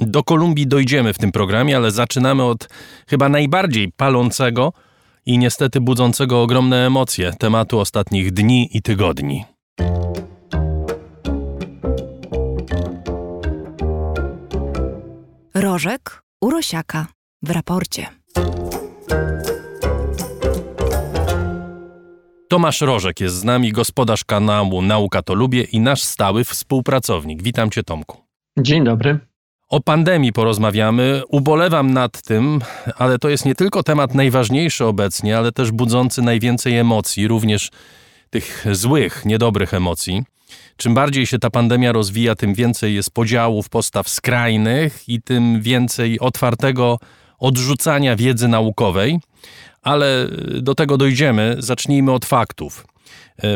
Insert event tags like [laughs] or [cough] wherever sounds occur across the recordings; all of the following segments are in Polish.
Do Kolumbii dojdziemy w tym programie, ale zaczynamy od chyba najbardziej palącego i niestety budzącego ogromne emocje tematu ostatnich dni i tygodni. Rożek Urosiaka w raporcie. Tomasz Rożek jest z nami, gospodarz kanału Nauka to Lubię i nasz stały współpracownik. Witam cię Tomku. Dzień dobry. O pandemii porozmawiamy. Ubolewam nad tym, ale to jest nie tylko temat najważniejszy obecnie, ale też budzący najwięcej emocji, również tych złych, niedobrych emocji. Czym bardziej się ta pandemia rozwija, tym więcej jest podziałów, postaw skrajnych i tym więcej otwartego odrzucania wiedzy naukowej. Ale do tego dojdziemy. Zacznijmy od faktów.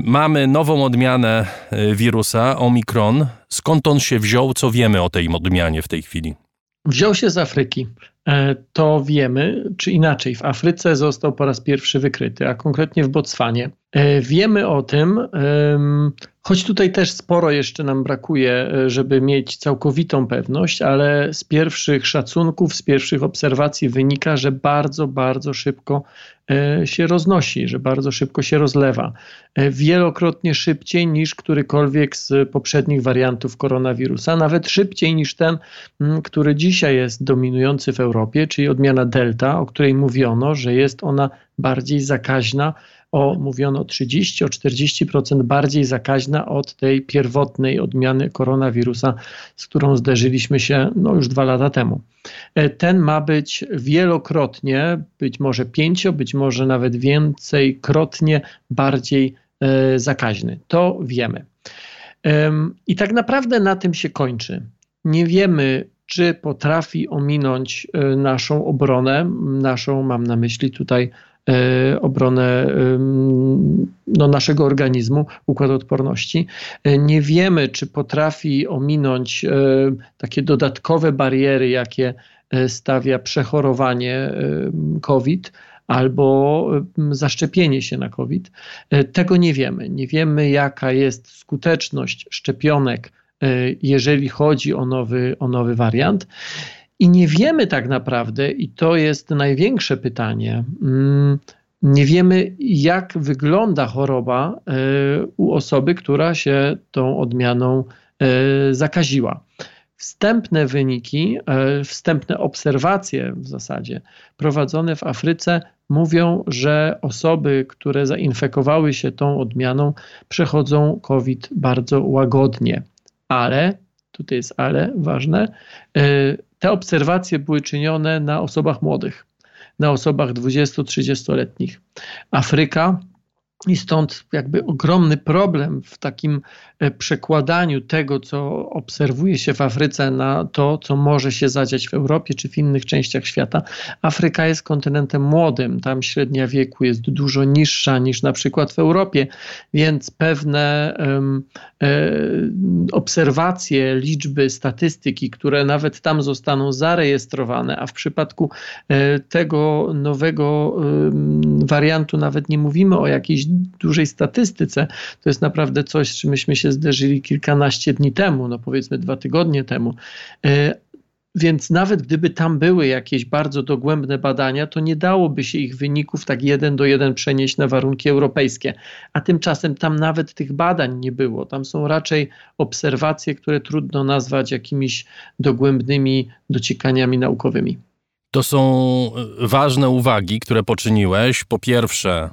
Mamy nową odmianę wirusa, Omikron. Skąd on się wziął? Co wiemy o tej odmianie w tej chwili? Wziął się z Afryki. E, to wiemy, czy inaczej, w Afryce został po raz pierwszy wykryty, a konkretnie w Botswanie. E, wiemy o tym, choć tutaj też sporo jeszcze nam brakuje, e, żeby mieć całkowitą pewność, ale z pierwszych szacunków, z pierwszych obserwacji wynika, że bardzo, bardzo szybko się roznosi, że bardzo szybko się rozlewa. Wielokrotnie szybciej niż którykolwiek z poprzednich wariantów koronawirusa, nawet szybciej niż ten, który dzisiaj jest dominujący w Europie, czyli odmiana delta, o której mówiono, że jest ona bardziej zakaźna, o mówiono 30-40% bardziej zakaźna od tej pierwotnej odmiany koronawirusa, z którą zderzyliśmy się no, już dwa lata temu. E, ten ma być wielokrotnie, być może pięcio, być może nawet więcejkrotnie bardziej e, zakaźny. To wiemy. I tak naprawdę na tym się kończy. Nie wiemy, czy potrafi ominąć e, naszą obronę, naszą, mam na myśli tutaj obronę no, naszego organizmu, układ odporności. E, nie wiemy, czy potrafi ominąć takie dodatkowe bariery, jakie stawia przechorowanie COVID albo zaszczepienie się na COVID. Tego nie wiemy. Nie wiemy, jaka jest skuteczność szczepionek E, jeżeli chodzi o nowy, o nowy wariant. I nie wiemy tak naprawdę, i to jest największe pytanie, mm, nie wiemy, jak wygląda choroba e, u osoby, która się tą odmianą e, zakaziła. Wstępne wyniki, wstępne obserwacje w zasadzie prowadzone w Afryce mówią, że osoby, które zainfekowały się tą odmianą, przechodzą COVID bardzo łagodnie ale, tutaj jest ale ważne, te obserwacje były czynione na osobach młodych, na osobach 20-30-letnich. Afryka i stąd jakby ogromny problem w takim e, przekładaniu tego, co obserwuje się w Afryce, na to, co może się zadziać w Europie czy w innych częściach świata. Afryka jest kontynentem młodym, tam średnia wieku jest dużo niższa niż na przykład w Europie, więc pewne um, obserwacje, liczby, statystyki, które nawet tam zostaną zarejestrowane, a w przypadku e, tego nowego wariantu nawet nie mówimy o jakiejś dużej statystyce, to jest naprawdę coś, z czym myśmy się zderzyli kilkanaście dni temu, no powiedzmy dwa tygodnie temu. E, więc nawet gdyby tam były jakieś bardzo dogłębne badania, to nie dałoby się ich wyników tak jeden do jeden przenieść na warunki europejskie. A tymczasem tam nawet tych badań nie było. Tam są raczej obserwacje, które trudno nazwać jakimiś dogłębnymi dociekaniami naukowymi. To są ważne uwagi, które poczyniłeś. Po pierwsze,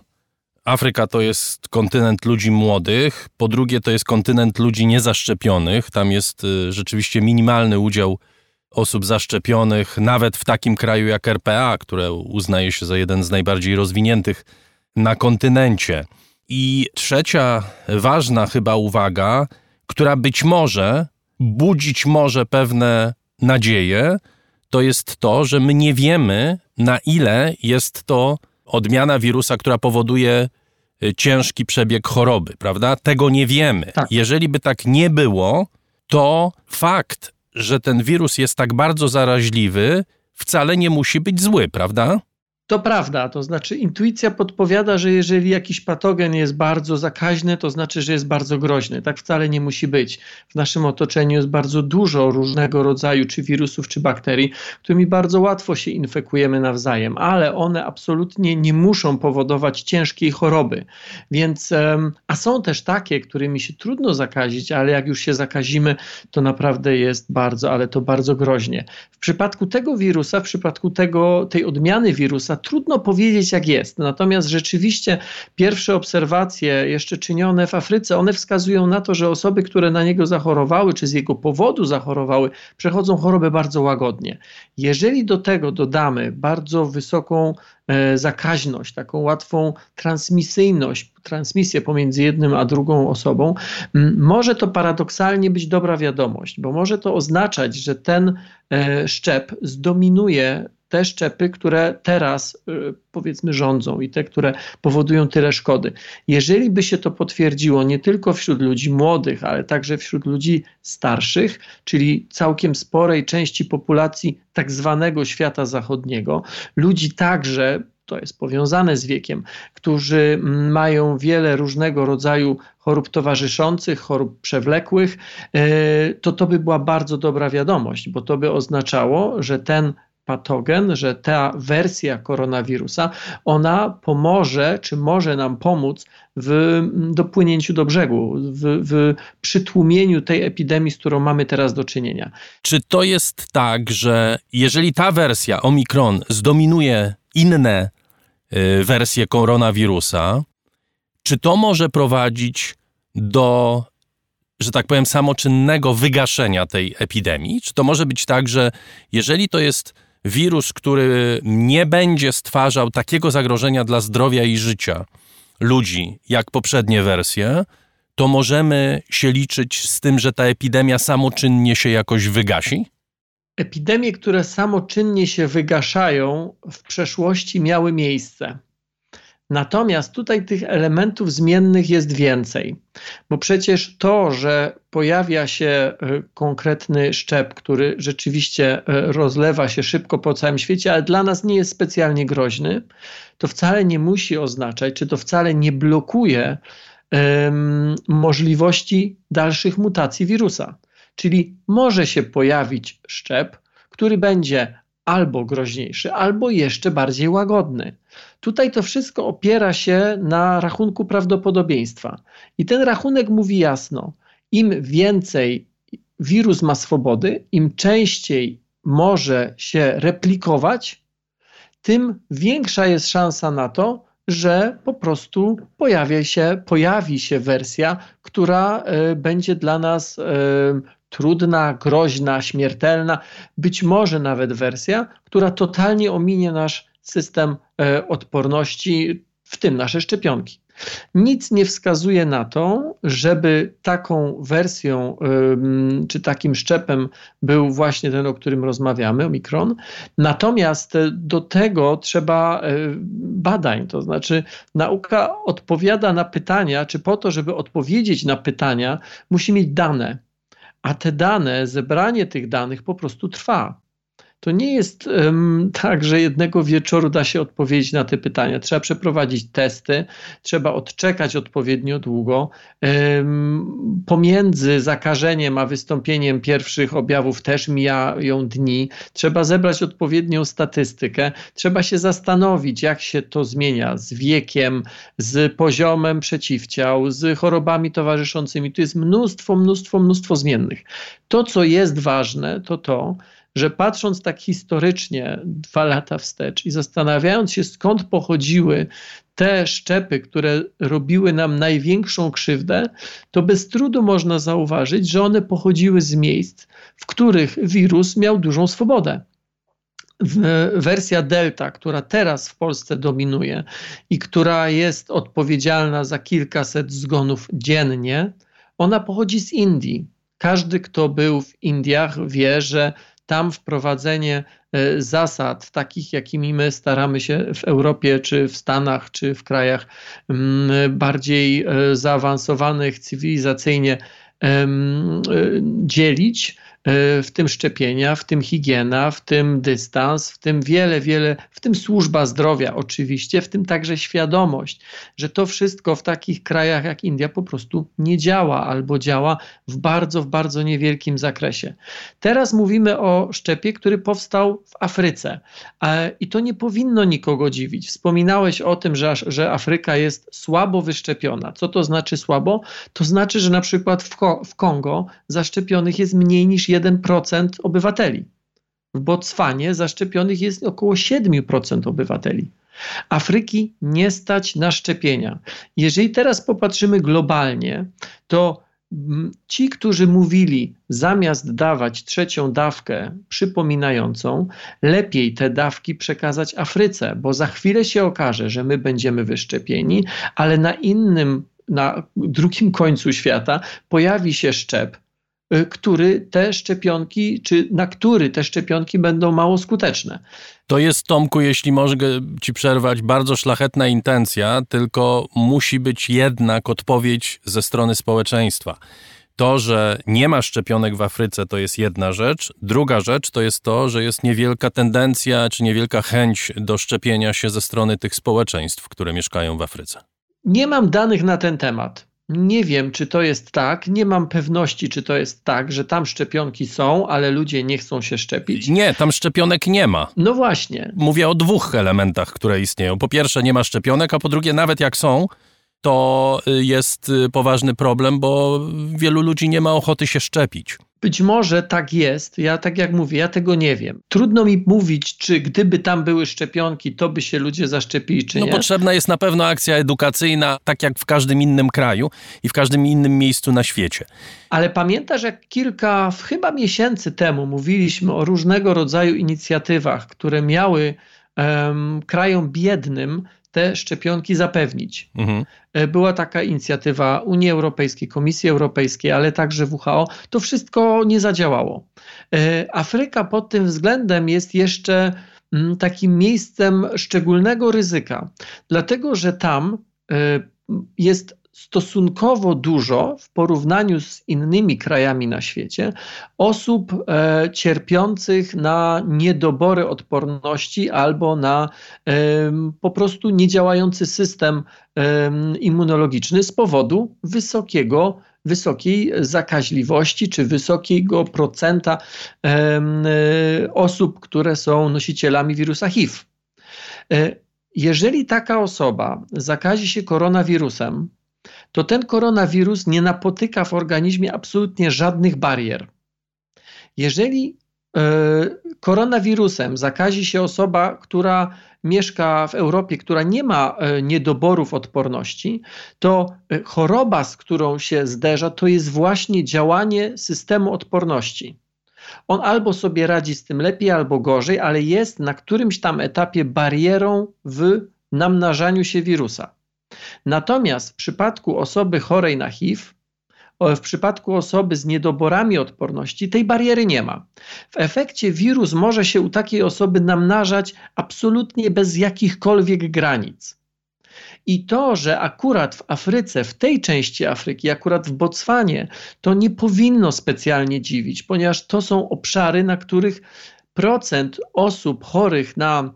Afryka to jest kontynent ludzi młodych, po drugie to jest kontynent ludzi niezaszczepionych. Tam jest y, rzeczywiście minimalny udział osób zaszczepionych, nawet w takim kraju jak RPA, które uznaje się za jeden z najbardziej rozwiniętych na kontynencie. I trzecia ważna chyba uwaga, która być może budzić może pewne nadzieje, to jest to, że my nie wiemy, na ile jest to odmiana wirusa, która powoduje y, ciężki przebieg choroby, prawda? Tego nie wiemy. Tak. Jeżeli by tak nie było, to fakt, że ten wirus jest tak bardzo zaraźliwy, wcale nie musi być zły, prawda? To prawda, to znaczy intuicja podpowiada, że jeżeli jakiś patogen jest bardzo zakaźny, to znaczy, że jest bardzo groźny. Tak wcale nie musi być. W naszym otoczeniu jest bardzo dużo różnego rodzaju czy wirusów, czy bakterii, którymi bardzo łatwo się infekujemy nawzajem, ale one absolutnie nie muszą powodować ciężkiej choroby. Więc, a są też takie, którymi się trudno zakazić, ale jak już się zakazimy, to naprawdę jest bardzo, ale to bardzo groźnie. W przypadku tego wirusa, w przypadku tego, tej odmiany wirusa, trudno powiedzieć, jak jest. Natomiast rzeczywiście pierwsze obserwacje, jeszcze czynione w Afryce, one wskazują na to, że osoby, które na niego zachorowały, czy z jego powodu zachorowały, przechodzą chorobę bardzo łagodnie. Jeżeli do tego dodamy bardzo wysoką e, zakaźność, taką łatwą transmisyjność, transmisję pomiędzy jednym a drugą osobą, może to paradoksalnie być dobra wiadomość, bo może to oznaczać, że ten e, szczep zdominuje te szczepy, które teraz y, powiedzmy rządzą i te, które powodują tyle szkody. Jeżeli by się to potwierdziło nie tylko wśród ludzi młodych, ale także wśród ludzi starszych, czyli całkiem sporej części populacji tak zwanego świata zachodniego, ludzi także to jest powiązane z wiekiem, którzy mają wiele różnego rodzaju chorób towarzyszących, chorób przewlekłych, y, to to by była bardzo dobra wiadomość, bo to by oznaczało, że ten patogen, że ta wersja koronawirusa, ona pomoże, czy może nam pomóc w dopłynięciu do brzegu, w, w przytłumieniu tej epidemii, z którą mamy teraz do czynienia. Czy to jest tak, że jeżeli ta wersja Omikron zdominuje inne y, wersje koronawirusa, czy to może prowadzić do że tak powiem, samoczynnego wygaszenia tej epidemii? Czy to może być tak, że jeżeli to jest wirus, który nie będzie stwarzał takiego zagrożenia dla zdrowia i życia ludzi jak poprzednie wersje, to możemy się liczyć z tym, że ta epidemia samoczynnie się jakoś wygasi? Epidemie, które samoczynnie się wygaszają, w przeszłości miały miejsce. Natomiast tutaj tych elementów zmiennych jest więcej, bo przecież to, że pojawia się e, konkretny szczep, który rzeczywiście e, rozlewa się szybko po całym świecie, ale dla nas nie jest specjalnie groźny, to wcale nie musi oznaczać, czy to wcale nie blokuje um, możliwości dalszych mutacji wirusa. Czyli może się pojawić szczep, który będzie albo groźniejszy, albo jeszcze bardziej łagodny. Tutaj to wszystko opiera się na rachunku prawdopodobieństwa. I ten rachunek mówi jasno: im więcej wirus ma swobody, im częściej może się replikować, tym większa jest szansa na to, że po prostu się, pojawi się wersja, która y, będzie dla nas y, trudna, groźna, śmiertelna, być może nawet wersja, która totalnie ominie nasz system e, odporności, w tym nasze szczepionki. Nic nie wskazuje na to, żeby taką wersją czy takim szczepem był właśnie ten, o którym rozmawiamy, Omikron. Natomiast do tego trzeba e, badań, to znaczy nauka odpowiada na pytania, czy po to, żeby odpowiedzieć na pytania, musi mieć dane. A te dane, zebranie tych danych po prostu trwa to nie jest um, tak, że jednego wieczoru da się odpowiedzieć na te pytania. Trzeba przeprowadzić testy, trzeba odczekać odpowiednio długo. Um, pomiędzy zakażeniem a wystąpieniem pierwszych objawów też mijają dni. Trzeba zebrać odpowiednią statystykę. Trzeba się zastanowić, jak się to zmienia z wiekiem, z poziomem przeciwciał, z chorobami towarzyszącymi. Tu jest mnóstwo, mnóstwo, mnóstwo zmiennych. To, co jest ważne, to to, że patrząc tak historycznie dwa lata wstecz i zastanawiając się skąd pochodziły te szczepy, które robiły nam największą krzywdę, to bez trudu można zauważyć, że one pochodziły z miejsc, w których wirus miał dużą swobodę wersja Delta, która teraz w Polsce dominuje i która jest odpowiedzialna za kilkaset zgonów dziennie, ona pochodzi z Indii. Każdy, kto był w Indiach, wie, że tam wprowadzenie e, zasad takich, jakimi my staramy się w Europie, czy w Stanach, czy w krajach mm, bardziej e, zaawansowanych cywilizacyjnie e, dzielić, w tym szczepienia, w tym higiena, w tym dystans, w tym wiele, wiele, w tym służba zdrowia oczywiście, w tym także świadomość, że to wszystko w takich krajach jak India po prostu nie działa albo działa w bardzo, w bardzo niewielkim zakresie. Teraz mówimy o szczepie, który powstał w Afryce i to nie powinno nikogo dziwić. Wspominałeś o tym, że, że Afryka jest słabo wyszczepiona. Co to znaczy słabo? To znaczy, że na przykład w, w Kongo zaszczepionych jest mniej niż 1% obywateli. W Botswanie zaszczepionych jest około 7% obywateli. Afryki nie stać na szczepienia. Jeżeli teraz popatrzymy globalnie, to ci, którzy mówili, zamiast dawać trzecią dawkę przypominającą, lepiej te dawki przekazać Afryce, bo za chwilę się okaże, że my będziemy wyszczepieni, ale na innym, na drugim końcu świata pojawi się szczep, który te szczepionki, czy na który te szczepionki będą mało skuteczne. To jest, Tomku, jeśli mogę ci przerwać, bardzo szlachetna intencja, tylko musi być jednak odpowiedź ze strony społeczeństwa. To, że nie ma szczepionek w Afryce, to jest jedna rzecz. Druga rzecz to jest to, że jest niewielka tendencja czy niewielka chęć do szczepienia się ze strony tych społeczeństw, które mieszkają w Afryce. Nie mam danych na ten temat. Nie wiem, czy to jest tak, nie mam pewności, czy to jest tak, że tam szczepionki są, ale ludzie nie chcą się szczepić. Nie, tam szczepionek nie ma. No właśnie. Mówię o dwóch elementach, które istnieją. Po pierwsze, nie ma szczepionek, a po drugie, nawet jak są, to y, jest y, poważny problem, bo wielu ludzi nie ma ochoty się szczepić. Być może tak jest. Ja tak jak mówię, ja tego nie wiem. Trudno mi mówić, czy gdyby tam były szczepionki, to by się ludzie zaszczepili, czy no, nie. Potrzebna jest na pewno akcja edukacyjna, tak jak w każdym innym kraju i w każdym innym miejscu na świecie. Ale pamiętasz, jak kilka, chyba miesięcy temu mówiliśmy o różnego rodzaju inicjatywach, które miały um, krajom biednym te szczepionki zapewnić. Mhm. E, była taka inicjatywa Unii Europejskiej, Komisji Europejskiej, ale także WHO. To wszystko nie zadziałało. E, Afryka pod tym względem jest jeszcze mm, takim miejscem szczególnego ryzyka, dlatego że tam e, jest stosunkowo dużo w porównaniu z innymi krajami na świecie osób e, cierpiących na niedobory odporności albo na e, po prostu niedziałający system e, immunologiczny z powodu wysokiego wysokiej zakaźliwości czy wysokiego procenta e, osób, które są nosicielami wirusa HIV. E, jeżeli taka osoba zakazi się koronawirusem, to ten koronawirus nie napotyka w organizmie absolutnie żadnych barier. Jeżeli e, koronawirusem zakazi się osoba, która mieszka w Europie, która nie ma e, niedoborów odporności, to e, choroba, z którą się zderza, to jest właśnie działanie systemu odporności. On albo sobie radzi z tym lepiej, albo gorzej, ale jest na którymś tam etapie barierą w namnażaniu się wirusa. Natomiast w przypadku osoby chorej na HIV, w przypadku osoby z niedoborami odporności, tej bariery nie ma. W efekcie wirus może się u takiej osoby namnażać absolutnie bez jakichkolwiek granic. I to, że akurat w Afryce, w tej części Afryki, akurat w Botswanie, to nie powinno specjalnie dziwić, ponieważ to są obszary, na których procent osób chorych na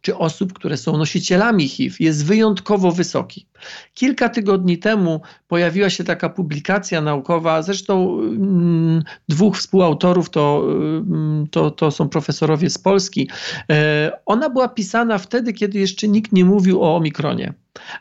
czy osób, które są nosicielami HIV, jest wyjątkowo wysoki. Kilka tygodni temu pojawiła się taka publikacja naukowa, zresztą mm, dwóch współautorów to, mm, to, to są profesorowie z Polski. E, ona była pisana wtedy, kiedy jeszcze nikt nie mówił o omikronie.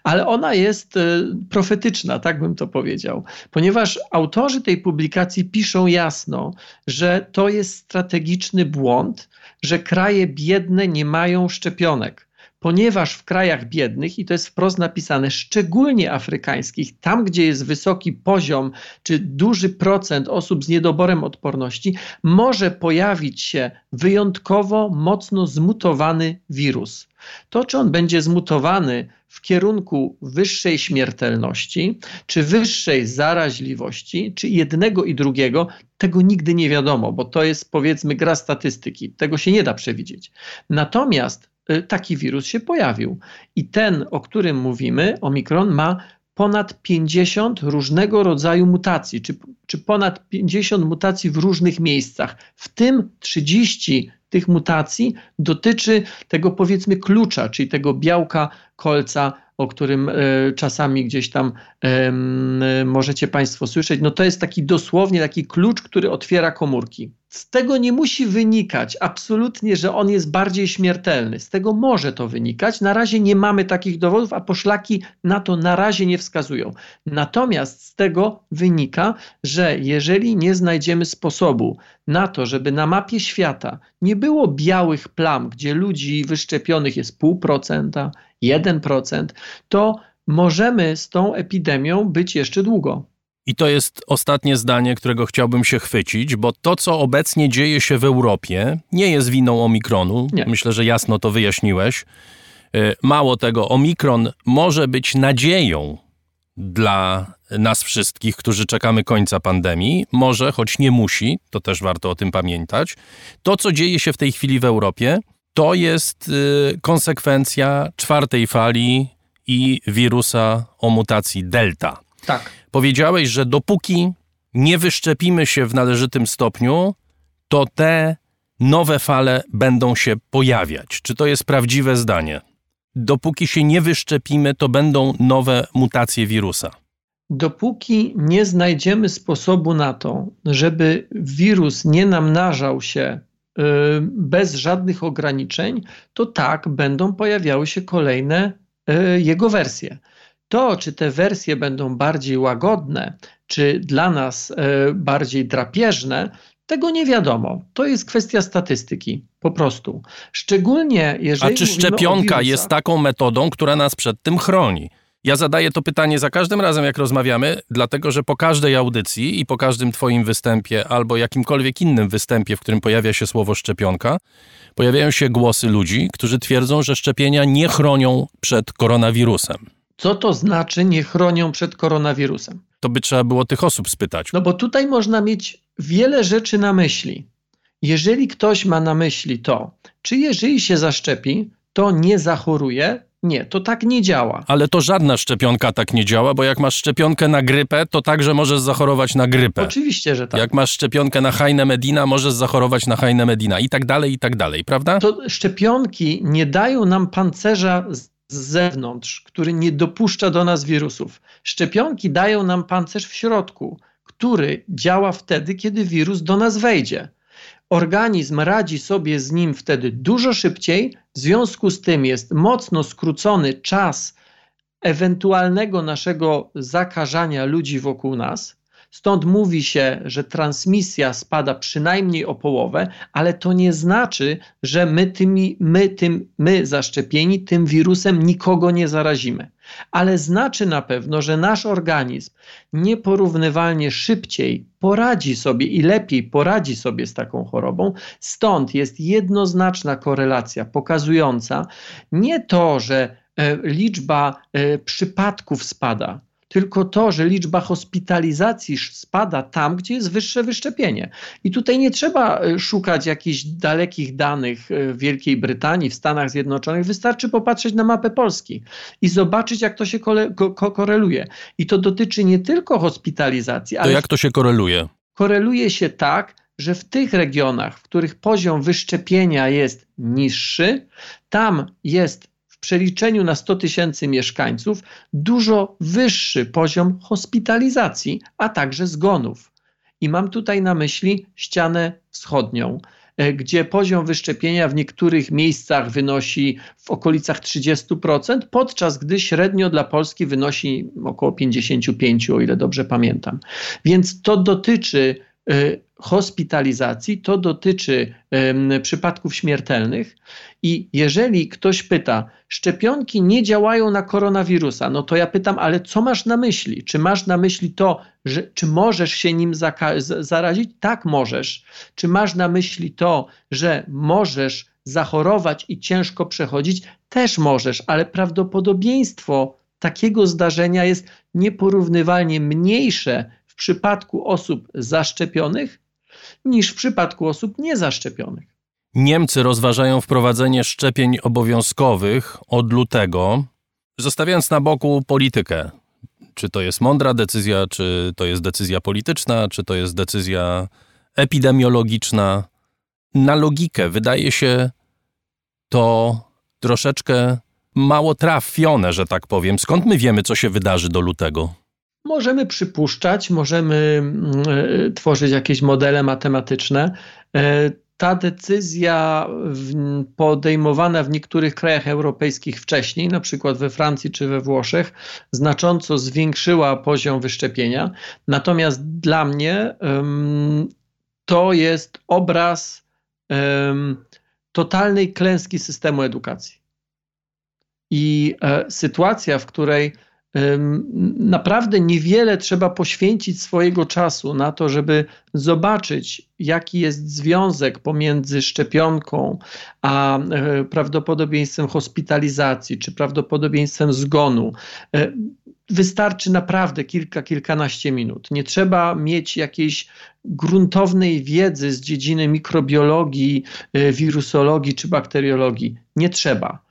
Ale ona jest e, profetyczna, tak bym to powiedział, ponieważ autorzy tej publikacji piszą jasno, że to jest strategiczny błąd, że kraje biedne nie mają szczepionek. Ponieważ w krajach biednych, i to jest wprost napisane, szczególnie afrykańskich, tam gdzie jest wysoki poziom czy duży procent osób z niedoborem odporności, może pojawić się wyjątkowo mocno zmutowany wirus. To, czy on będzie zmutowany w kierunku wyższej śmiertelności, czy wyższej zaraźliwości, czy jednego i drugiego, tego nigdy nie wiadomo, bo to jest powiedzmy gra statystyki. Tego się nie da przewidzieć. Natomiast y, taki wirus się pojawił i ten, o którym mówimy, omikron, ma ponad 50 różnego rodzaju mutacji, czy, czy ponad 50 mutacji w różnych miejscach, w tym 30 tych mutacji dotyczy tego powiedzmy klucza, czyli tego białka kolca o którym e, czasami gdzieś tam możecie Państwo słyszeć, no to jest taki dosłownie taki klucz, który otwiera komórki. Z tego nie musi wynikać absolutnie, że on jest bardziej śmiertelny. Z tego może to wynikać. Na razie nie mamy takich dowodów, a poszlaki na to na razie nie wskazują. Natomiast z tego wynika, że jeżeli nie znajdziemy sposobu na to, żeby na mapie świata nie było białych plam, gdzie ludzi wyszczepionych jest pół procenta, 1%, to możemy z tą epidemią być jeszcze długo. I to jest ostatnie zdanie, którego chciałbym się chwycić, bo to, co obecnie dzieje się w Europie, nie jest winą Omikronu. Nie. Myślę, że jasno to wyjaśniłeś. E, mało tego, Omikron może być nadzieją dla nas wszystkich, którzy czekamy końca pandemii. Może, choć nie musi, to też warto o tym pamiętać. To, co dzieje się w tej chwili w Europie, to jest y, konsekwencja czwartej fali i wirusa o mutacji Delta. Tak. Powiedziałeś, że dopóki nie wyszczepimy się w należytym stopniu, to te nowe fale będą się pojawiać. Czy to jest prawdziwe zdanie? Dopóki się nie wyszczepimy, to będą nowe mutacje wirusa. Dopóki nie znajdziemy sposobu na to, żeby wirus nie namnażał się Y, bez żadnych ograniczeń, to tak będą pojawiały się kolejne y, jego wersje. To, czy te wersje będą bardziej łagodne, czy dla nas y, bardziej drapieżne, tego nie wiadomo. To jest kwestia statystyki, po prostu. Szczególnie jeżeli. A czy szczepionka jest taką metodą, która nas przed tym chroni? Ja zadaję to pytanie za każdym razem, jak rozmawiamy, dlatego że po każdej audycji i po każdym Twoim występie albo jakimkolwiek innym występie, w którym pojawia się słowo szczepionka, pojawiają się głosy ludzi, którzy twierdzą, że szczepienia nie chronią przed koronawirusem. Co to znaczy nie chronią przed koronawirusem? To by trzeba było tych osób spytać. No bo tutaj można mieć wiele rzeczy na myśli. Jeżeli ktoś ma na myśli to, czy jeżeli się zaszczepi, to nie zachoruje, nie, to tak nie działa. Ale to żadna szczepionka tak nie działa, bo jak masz szczepionkę na grypę, to także możesz zachorować na grypę. Oczywiście, że tak. Jak masz szczepionkę na Heine Medina, możesz zachorować na Heine Medina i tak dalej, i tak dalej, prawda? To szczepionki nie dają nam pancerza z zewnątrz, który nie dopuszcza do nas wirusów. Szczepionki dają nam pancerz w środku, który działa wtedy, kiedy wirus do nas wejdzie. Organizm radzi sobie z nim wtedy dużo szybciej, w związku z tym jest mocno skrócony czas ewentualnego naszego zakażania ludzi wokół nas. Stąd mówi się, że transmisja spada przynajmniej o połowę, ale to nie znaczy, że my, tymi, my, tym, my zaszczepieni tym wirusem nikogo nie zarazimy. Ale znaczy na pewno, że nasz organizm nieporównywalnie szybciej poradzi sobie i lepiej poradzi sobie z taką chorobą. Stąd jest jednoznaczna korelacja pokazująca nie to, że e, liczba e, przypadków spada, tylko to, że liczba hospitalizacji spada tam, gdzie jest wyższe wyszczepienie. I tutaj nie trzeba e, szukać jakichś dalekich danych e, w Wielkiej Brytanii, w Stanach Zjednoczonych. Wystarczy popatrzeć na mapę Polski i zobaczyć, jak to się koreluje. I to dotyczy nie tylko hospitalizacji, to ale. To jak to się koreluje? Koreluje się tak, że w tych regionach, w których poziom wyszczepienia jest niższy, tam jest w przeliczeniu na 100 tysięcy mieszkańców dużo wyższy poziom hospitalizacji, a także zgonów. I mam tutaj na myśli ścianę wschodnią, e, gdzie poziom wyszczepienia w niektórych miejscach wynosi w okolicach 30%, podczas gdy średnio dla Polski wynosi około 55%, o ile dobrze pamiętam. Więc to dotyczy e, hospitalizacji, to dotyczy przypadków śmiertelnych. I jeżeli ktoś pyta, szczepionki nie działają na koronawirusa, no to ja pytam, ale co masz na myśli? Czy masz na myśli to, że, czy możesz się nim zarazić? Tak, możesz. Czy masz na myśli to, że możesz zachorować i ciężko przechodzić? Też możesz, ale prawdopodobieństwo takiego zdarzenia jest nieporównywalnie mniejsze w przypadku osób zaszczepionych niż w przypadku osób niezaszczepionych. Niemcy rozważają wprowadzenie szczepień obowiązkowych od lutego, zostawiając na boku politykę. czy to jest mądra decyzja, czy to jest decyzja polityczna, czy to jest decyzja epidemiologiczna. Na logikę wydaje się to troszeczkę mało trafione, że tak powiem. Skąd my wiemy, co się wydarzy do lutego? Możemy przypuszczać, możemy y, tworzyć jakieś modele matematyczne. Y, ta decyzja podejmowana w niektórych krajach europejskich wcześniej, na przykład we Francji czy we Włoszech, znacząco zwiększyła poziom wyszczepienia. Natomiast dla mnie to jest obraz totalnej klęski systemu edukacji. I e, sytuacja, w której naprawdę niewiele trzeba poświęcić swojego czasu na to, żeby zobaczyć, jaki jest związek pomiędzy szczepionką a e, prawdopodobieństwem hospitalizacji czy prawdopodobieństwem zgonu. E, wystarczy naprawdę kilka, kilkanaście minut. Nie trzeba mieć jakiejś gruntownej wiedzy z dziedziny mikrobiologii, e, wirusologii czy bakteriologii. Nie trzeba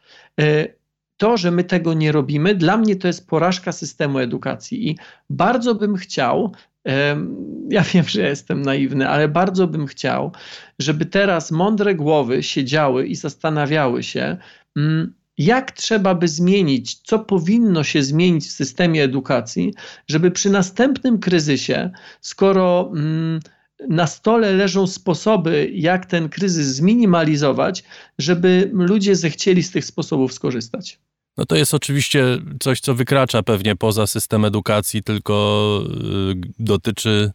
to, że my tego nie robimy, dla mnie to jest porażka systemu edukacji i bardzo bym chciał, [laughs] ja wiem, że jestem naiwny, ale bardzo bym chciał, żeby teraz mądre głowy siedziały i zastanawiały się, mm, jak trzeba by zmienić, co powinno się zmienić w systemie edukacji, żeby przy następnym kryzysie, skoro mm, na stole leżą sposoby, jak ten kryzys zminimalizować, żeby ludzie zechcieli z tych sposobów skorzystać. No to jest oczywiście coś, co wykracza pewnie poza system edukacji, tylko y, dotyczy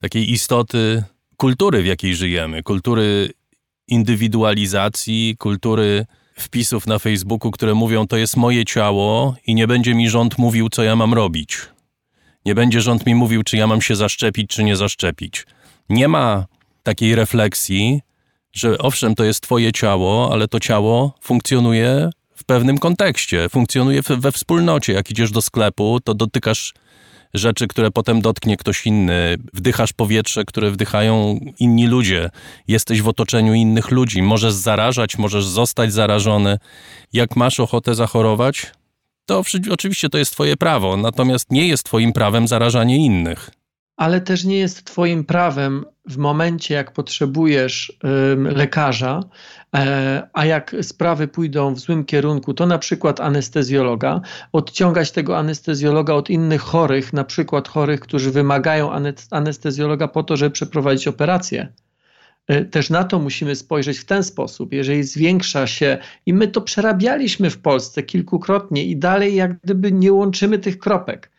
takiej istoty kultury, w jakiej żyjemy, kultury indywidualizacji, kultury wpisów na Facebooku, które mówią: To jest moje ciało i nie będzie mi rząd mówił, co ja mam robić. Nie będzie rząd mi mówił, czy ja mam się zaszczepić, czy nie zaszczepić. Nie ma takiej refleksji, że owszem, to jest Twoje ciało, ale to ciało funkcjonuje w pewnym kontekście, funkcjonuje we wspólnocie. Jak idziesz do sklepu, to dotykasz rzeczy, które potem dotknie ktoś inny. Wdychasz powietrze, które wdychają inni ludzie. Jesteś w otoczeniu innych ludzi. Możesz zarażać, możesz zostać zarażony. Jak masz ochotę zachorować, to oczywiście to jest Twoje prawo, natomiast nie jest Twoim prawem zarażanie innych ale też nie jest Twoim prawem w momencie, jak potrzebujesz lekarza, e, a jak sprawy pójdą w złym kierunku, to na przykład anestezjologa, odciągać tego anestezjologa od innych chorych, na przykład chorych, którzy wymagają anestezjologa po to, żeby przeprowadzić operację. E, też na to musimy spojrzeć w ten sposób. Jeżeli zwiększa się, i my to przerabialiśmy w Polsce kilkukrotnie, i dalej, jak gdyby nie łączymy tych kropek.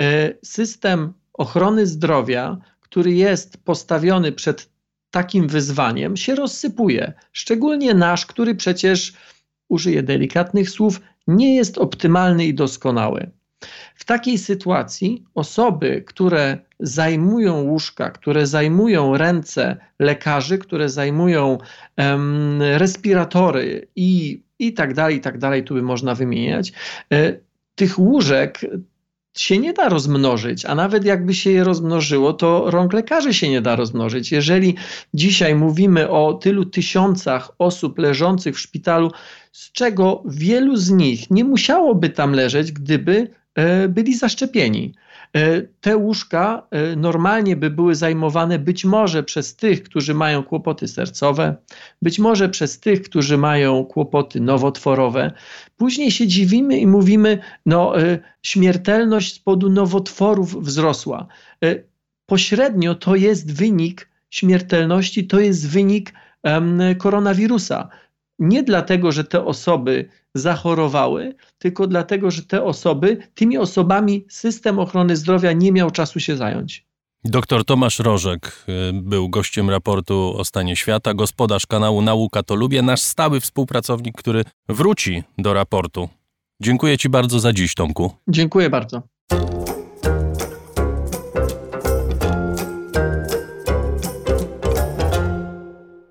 E, system ochrony zdrowia, który jest postawiony przed takim wyzwaniem, się rozsypuje. Szczególnie nasz, który przecież, użyję delikatnych słów, nie jest optymalny i doskonały. W takiej sytuacji osoby, które zajmują łóżka, które zajmują ręce lekarzy, które zajmują respiratory i, i tak dalej, i tak dalej, tu by można wymieniać, y, tych łóżek się nie da rozmnożyć, a nawet jakby się je rozmnożyło, to rąk lekarzy się nie da rozmnożyć. Jeżeli dzisiaj mówimy o tylu tysiącach osób leżących w szpitalu, z czego wielu z nich nie musiałoby tam leżeć, gdyby e, byli zaszczepieni. E, te łóżka e, normalnie by były zajmowane być może przez tych, którzy mają kłopoty sercowe, być może przez tych, którzy mają kłopoty nowotworowe. Później się dziwimy i mówimy, no e, śmiertelność z powodu nowotworów wzrosła. Pośrednio to jest wynik śmiertelności, to jest wynik koronawirusa nie dlatego, że te osoby zachorowały, tylko dlatego, że te osoby, tymi osobami system ochrony zdrowia nie miał czasu się zająć. Doktor Tomasz Rożek y, był gościem raportu o stanie świata, gospodarz kanału Nauka to Lubię, nasz stały współpracownik, który wróci do raportu. Dziękuję Ci bardzo za dziś, Tomku. Dziękuję bardzo.